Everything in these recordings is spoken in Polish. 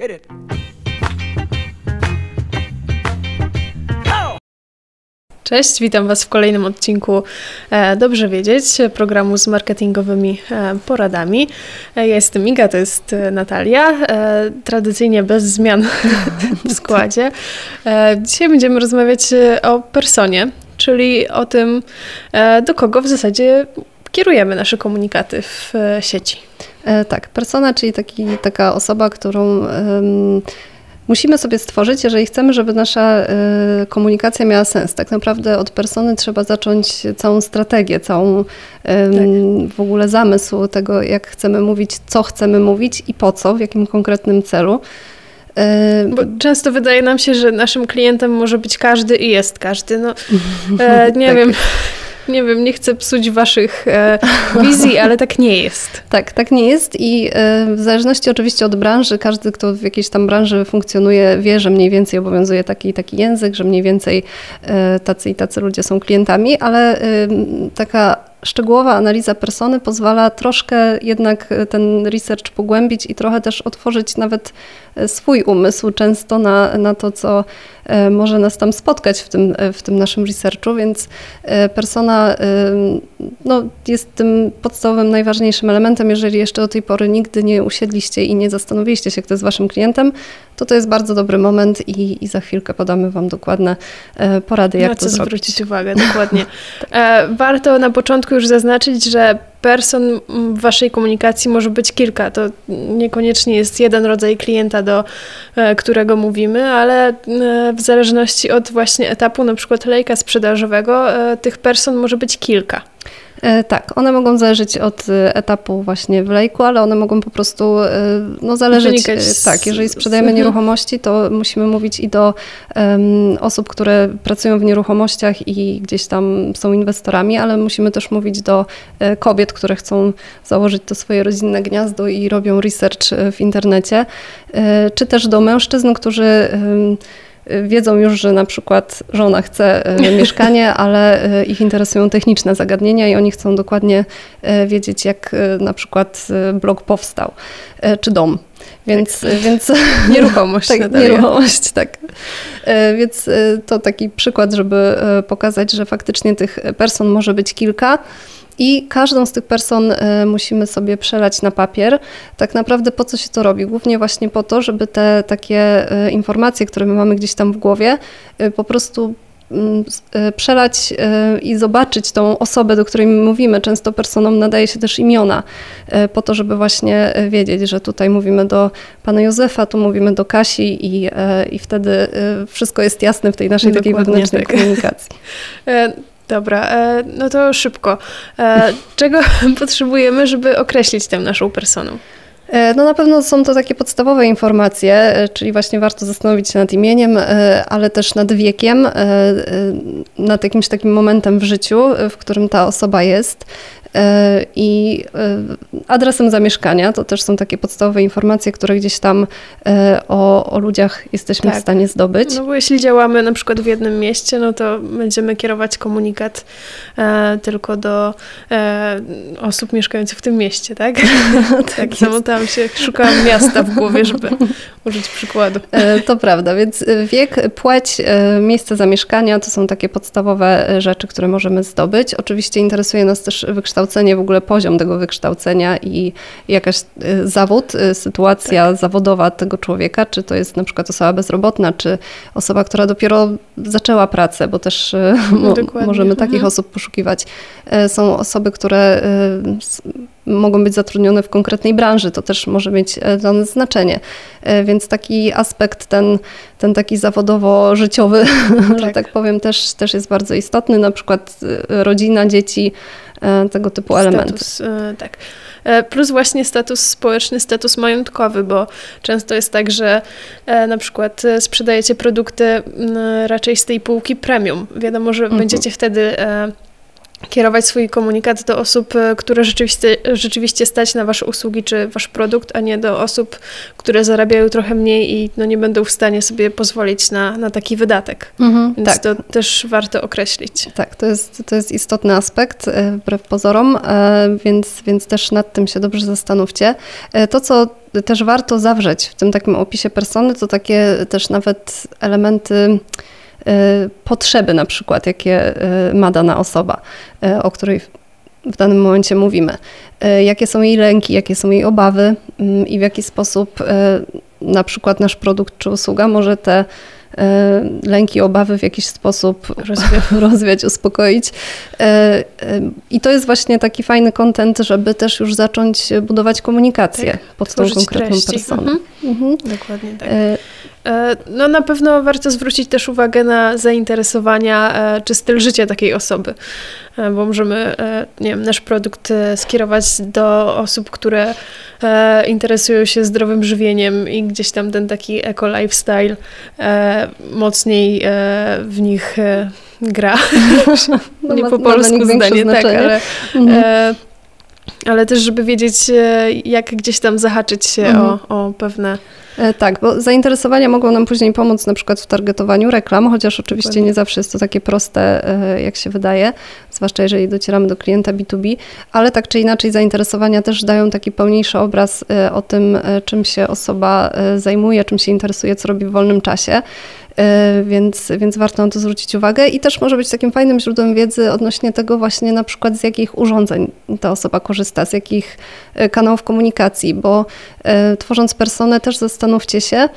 Hit it. Cześć, witam Was w kolejnym odcinku e, Dobrze Wiedzieć, programu z marketingowymi e, poradami. E, ja jestem Iga, to jest Natalia, tradycyjnie bez zmian w składzie. Dzisiaj będziemy rozmawiać o personie, czyli o tym, do kogo w zasadzie kierujemy nasze komunikaty w sieci. E, Tak, persona, czyli taki, taka osoba, którą musimy sobie stworzyć, jeżeli chcemy, żeby nasza e, komunikacja miała sens. Tak naprawdę od persony trzeba zacząć całą strategię, całą em, w ogóle zamysł tego, jak chcemy mówić, co chcemy mówić i po co, w jakim konkretnym celu. E, Bo często wydaje nam się, że naszym klientem może być każdy i jest każdy. No, nie Tak. wiem, nie wiem, nie chcę psuć waszych e, wizji, ale tak nie jest. Tak, tak nie jest i e, w zależności oczywiście od branży, każdy, kto w jakiejś tam branży funkcjonuje, wie, że mniej więcej obowiązuje taki taki język, że mniej więcej e, tacy i tacy ludzie są klientami, ale taka szczegółowa analiza persony pozwala troszkę jednak e, ten research pogłębić i trochę też otworzyć nawet e, swój umysł często na, na to, co e, może nas tam spotkać w tym, w tym naszym researchu, więc persona no, jest tym podstawowym, najważniejszym elementem. Jeżeli jeszcze do tej pory nigdy nie usiedliście i nie zastanowiliście się, kto jest waszym klientem, to to jest bardzo dobry moment i, i za chwilkę podamy wam dokładne porady, jak na to co zrobić. zwrócić uwagę, dokładnie. Warto na początku już zaznaczyć, że person w waszej komunikacji może być kilka. To niekoniecznie jest jeden rodzaj klienta, do e, którego mówimy, ale e, w zależności od właśnie etapu, na przykład lejka sprzedażowego, e, tych person może być kilka. E, Tak, one mogą zależeć od e, etapu właśnie w lejku, ale one mogą po prostu e, no, zależeć. Z- Tak, jeżeli sprzedajemy mhm. nieruchomości, to musimy mówić i do em, osób, które pracują w nieruchomościach i gdzieś tam są inwestorami, ale musimy też mówić do kobiet, które chcą założyć to swoje rodzinne gniazdo i robią research w internecie, czy też do mężczyzn, którzy em, wiedzą już, że na przykład żona chce e, mieszkanie, ale e, ich interesują techniczne zagadnienia i oni chcą dokładnie e, wiedzieć, jak na przykład blok powstał, czy dom. Więc, e, więc Nieruchomość. tak, nieruchomość, tak. Więc to taki przykład, żeby pokazać, że faktycznie tych person może być kilka. I każdą z tych person e, musimy sobie przelać na papier. Tak naprawdę po co się to robi? Głównie właśnie po to, żeby te takie e, informacje, które my mamy gdzieś tam w głowie, e, po prostu mm, przelać i zobaczyć tą osobę, do której my mówimy. Często personom nadaje się też imiona, po to, żeby właśnie wiedzieć, że tutaj mówimy do pana Józefa, tu mówimy do Kasi i, i wtedy wszystko jest jasne w tej naszej takiej Dokładnie wewnętrznej tak. komunikacji. Dobra, e, no to szybko. E, Czego potrzebujemy, żeby określić tę naszą personę? E, No na pewno są to takie podstawowe informacje, czyli właśnie warto zastanowić się nad imieniem, ale też nad wiekiem, nad jakimś takim momentem w życiu, w którym ta osoba jest. E, I e, adresem zamieszkania to też są takie podstawowe informacje, które gdzieś tam e, o, o ludziach jesteśmy Tak. w stanie zdobyć. No bo jeśli działamy na przykład w jednym mieście, no to będziemy kierować komunikat tylko do osób mieszkających w tym mieście, tak? tak samo tam się szuka miasta w głowie, żeby użyć przykładu. To prawda, więc wiek, płeć, miejsce zamieszkania to są takie podstawowe rzeczy, które możemy zdobyć. Oczywiście interesuje nas też wykształcenie, w ogóle poziom tego wykształcenia i jakaś e, zawód, e, sytuacja zawodowa tego człowieka, czy to jest na przykład osoba bezrobotna, czy osoba, która dopiero zaczęła pracę, bo też mo- Dokładnie, możemy takich mhm. osób poszukiwać. Są osoby, które mogą być zatrudnione w konkretnej branży, to też może mieć e, dla nas znaczenie. Więc taki aspekt, ten, ten taki zawodowo-życiowy, że Tak. tak powiem, też, też jest bardzo istotny. Na przykład rodzina, dzieci, tego typu elementy. Status, e, tak. E, Plus właśnie status społeczny, status majątkowy, bo często jest tak, że e, na przykład e, sprzedajecie produkty raczej z tej półki premium. Wiadomo, że Mhm. będziecie wtedy e, kierować swój komunikat do osób, e, które rzeczywiście, rzeczywiście stać na Wasze usługi czy Wasz produkt, a nie do osób, które zarabiają trochę mniej i no, nie będą w stanie sobie pozwolić na, na taki wydatek. Mhm, Więc tak. to też warto określić. Tak, to jest, to jest istotny aspekt, e, wbrew pozorom, e, więc, więc też nad tym się dobrze zastanówcie. To, co też warto zawrzeć w tym takim opisie persony, to takie też nawet elementy potrzeby na przykład, jakie y, ma dana osoba, y, o której w danym momencie mówimy. Jakie są jej lęki, jakie są jej obawy mm, i w jaki sposób na przykład nasz produkt czy usługa może te lęki, obawy w jakiś sposób rozwiać, rozwiać uspokoić. I to jest właśnie taki fajny kontent, żeby też już zacząć budować komunikację tak, pod tą konkretną treści. personę. Mhm. Mhm. Dokładnie tak. E, no na pewno warto zwrócić też uwagę na zainteresowania e, czy styl życia takiej osoby, e, bo możemy, nie wiem, nasz produkt skierować do osób, które interesują się zdrowym żywieniem i gdzieś tam ten taki eco-lifestyle mocniej w nich gra. No, nie po polsku zdanie, tak, ale... Mhm. Ale też, żeby wiedzieć, jak gdzieś tam zahaczyć się mhm. o, o pewne E, tak, bo zainteresowania mogą nam później pomóc na przykład w targetowaniu reklam, chociaż oczywiście Dokładnie. nie zawsze jest to takie proste, e, jak się wydaje, zwłaszcza jeżeli docieramy do klienta B2B, ale tak czy inaczej zainteresowania też dają taki pełniejszy obraz e, o tym, czym się osoba zajmuje, czym się interesuje, co robi w wolnym czasie. E, więc, więc warto na to zwrócić uwagę. I też może być takim fajnym źródłem wiedzy odnośnie tego właśnie na przykład z jakich urządzeń ta osoba korzysta, z jakich e, kanałów komunikacji, bo e, tworząc personę też zastanówcie się,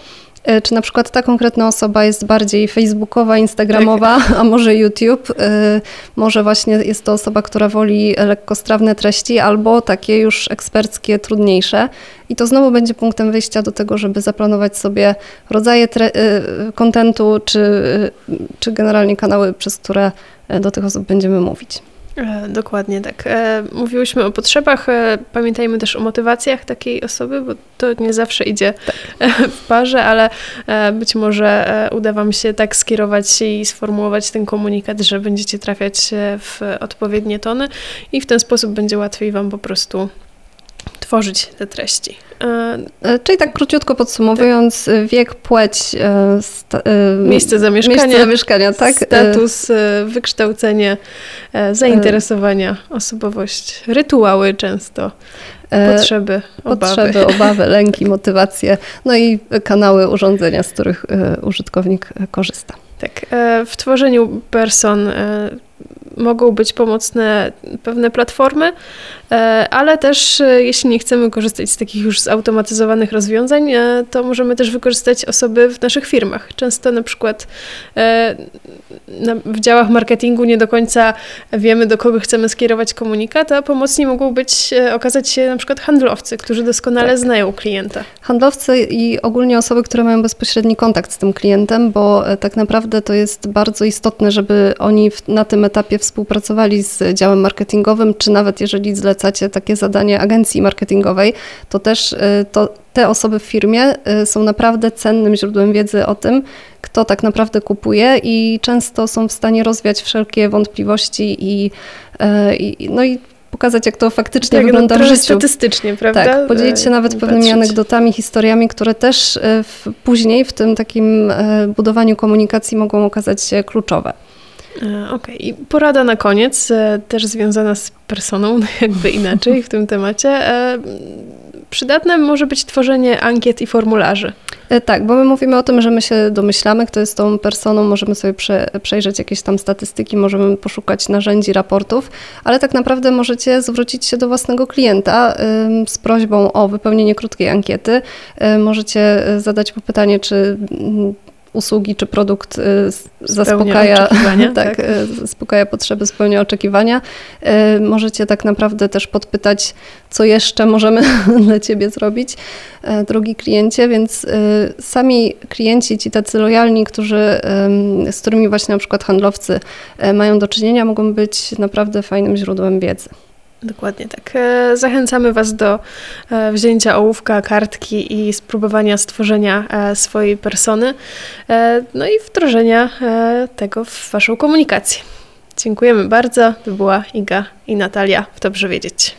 czy na przykład ta konkretna osoba jest bardziej facebookowa, instagramowa, tak. a może YouTube, e, może właśnie jest to osoba, która woli lekkostrawne treści albo takie już eksperckie, trudniejsze. I to znowu będzie punktem wyjścia do tego, żeby zaplanować sobie rodzaje e, kontentu, czy, czy generalnie kanały, przez które do tych osób będziemy mówić. E, dokładnie tak. E, mówiłyśmy o potrzebach, e, pamiętajmy też o motywacjach takiej osoby, bo to nie zawsze idzie tak. w parze, ale być może uda Wam się tak skierować i sformułować ten komunikat, że będziecie trafiać w odpowiednie tony i w ten sposób będzie łatwiej Wam po prostu tworzyć te treści. E, czyli tak króciutko podsumowując, tak. wiek, płeć, e, sta, e, miejsce zamieszkania, miejsce zamieszkania tak? status, wykształcenie, zainteresowania, osobowość, rytuały często. Potrzeby, obawy. Potrzeby, obawy, lęki, motywacje, no i kanały, urządzenia, z których użytkownik korzysta. Tak, w tworzeniu person mogą być pomocne pewne platformy, e, ale też e, jeśli nie chcemy korzystać z takich już zautomatyzowanych rozwiązań, e, to możemy też wykorzystać osoby w naszych firmach. Często na przykład w działach marketingu nie do końca wiemy, do kogo chcemy skierować komunikat, a pomocni mogą być, okazać się na przykład handlowcy, którzy doskonale tak. znają klienta. Handlowcy i ogólnie osoby, które mają bezpośredni kontakt z tym klientem, bo tak naprawdę to jest bardzo istotne, żeby oni na tym etapie współpracowali z działem marketingowym, czy nawet jeżeli zlecacie takie zadanie agencji marketingowej, to też y, to, te osoby w firmie y, są naprawdę cennym źródłem wiedzy o tym, kto tak naprawdę kupuje i często są w stanie rozwiać wszelkie wątpliwości i, y, i no i pokazać, jak to faktycznie tak, no, wygląda no, w życiu. statystycznie, prawda? Tak, podzielić się nawet pewnymi patrzeć. anegdotami, historiami, które też w, później w tym takim budowaniu komunikacji mogą okazać się kluczowe. E, okej, okay. porada na koniec, e, też związana z personą, jakby inaczej w tym temacie. E, przydatne może być tworzenie ankiet i formularzy. Tak, bo my mówimy o tym, że my się domyślamy, kto jest tą personą, możemy sobie prze, przejrzeć jakieś tam statystyki, możemy poszukać narzędzi, raportów, ale tak naprawdę możecie zwrócić się do własnego klienta z prośbą o wypełnienie krótkiej ankiety. Możecie zadać mu pytanie, czy usługi czy produkt y, zaspokaja, tak, tak. zaspokaja potrzeby, spełnia oczekiwania. Y, możecie tak naprawdę też podpytać, co jeszcze możemy dla Ciebie zrobić, drogi kliencie, więc sami klienci, ci tacy lojalni, którzy, z którymi właśnie na przykład handlowcy mają do czynienia, mogą być naprawdę fajnym źródłem wiedzy. Dokładnie tak. E, zachęcamy Was do e, wzięcia ołówka, kartki i spróbowania stworzenia e, swojej persony, no i wdrożenia tego w Waszą komunikację. Dziękujemy bardzo. To była Iga i Natalia w Dobrze Wiedzieć.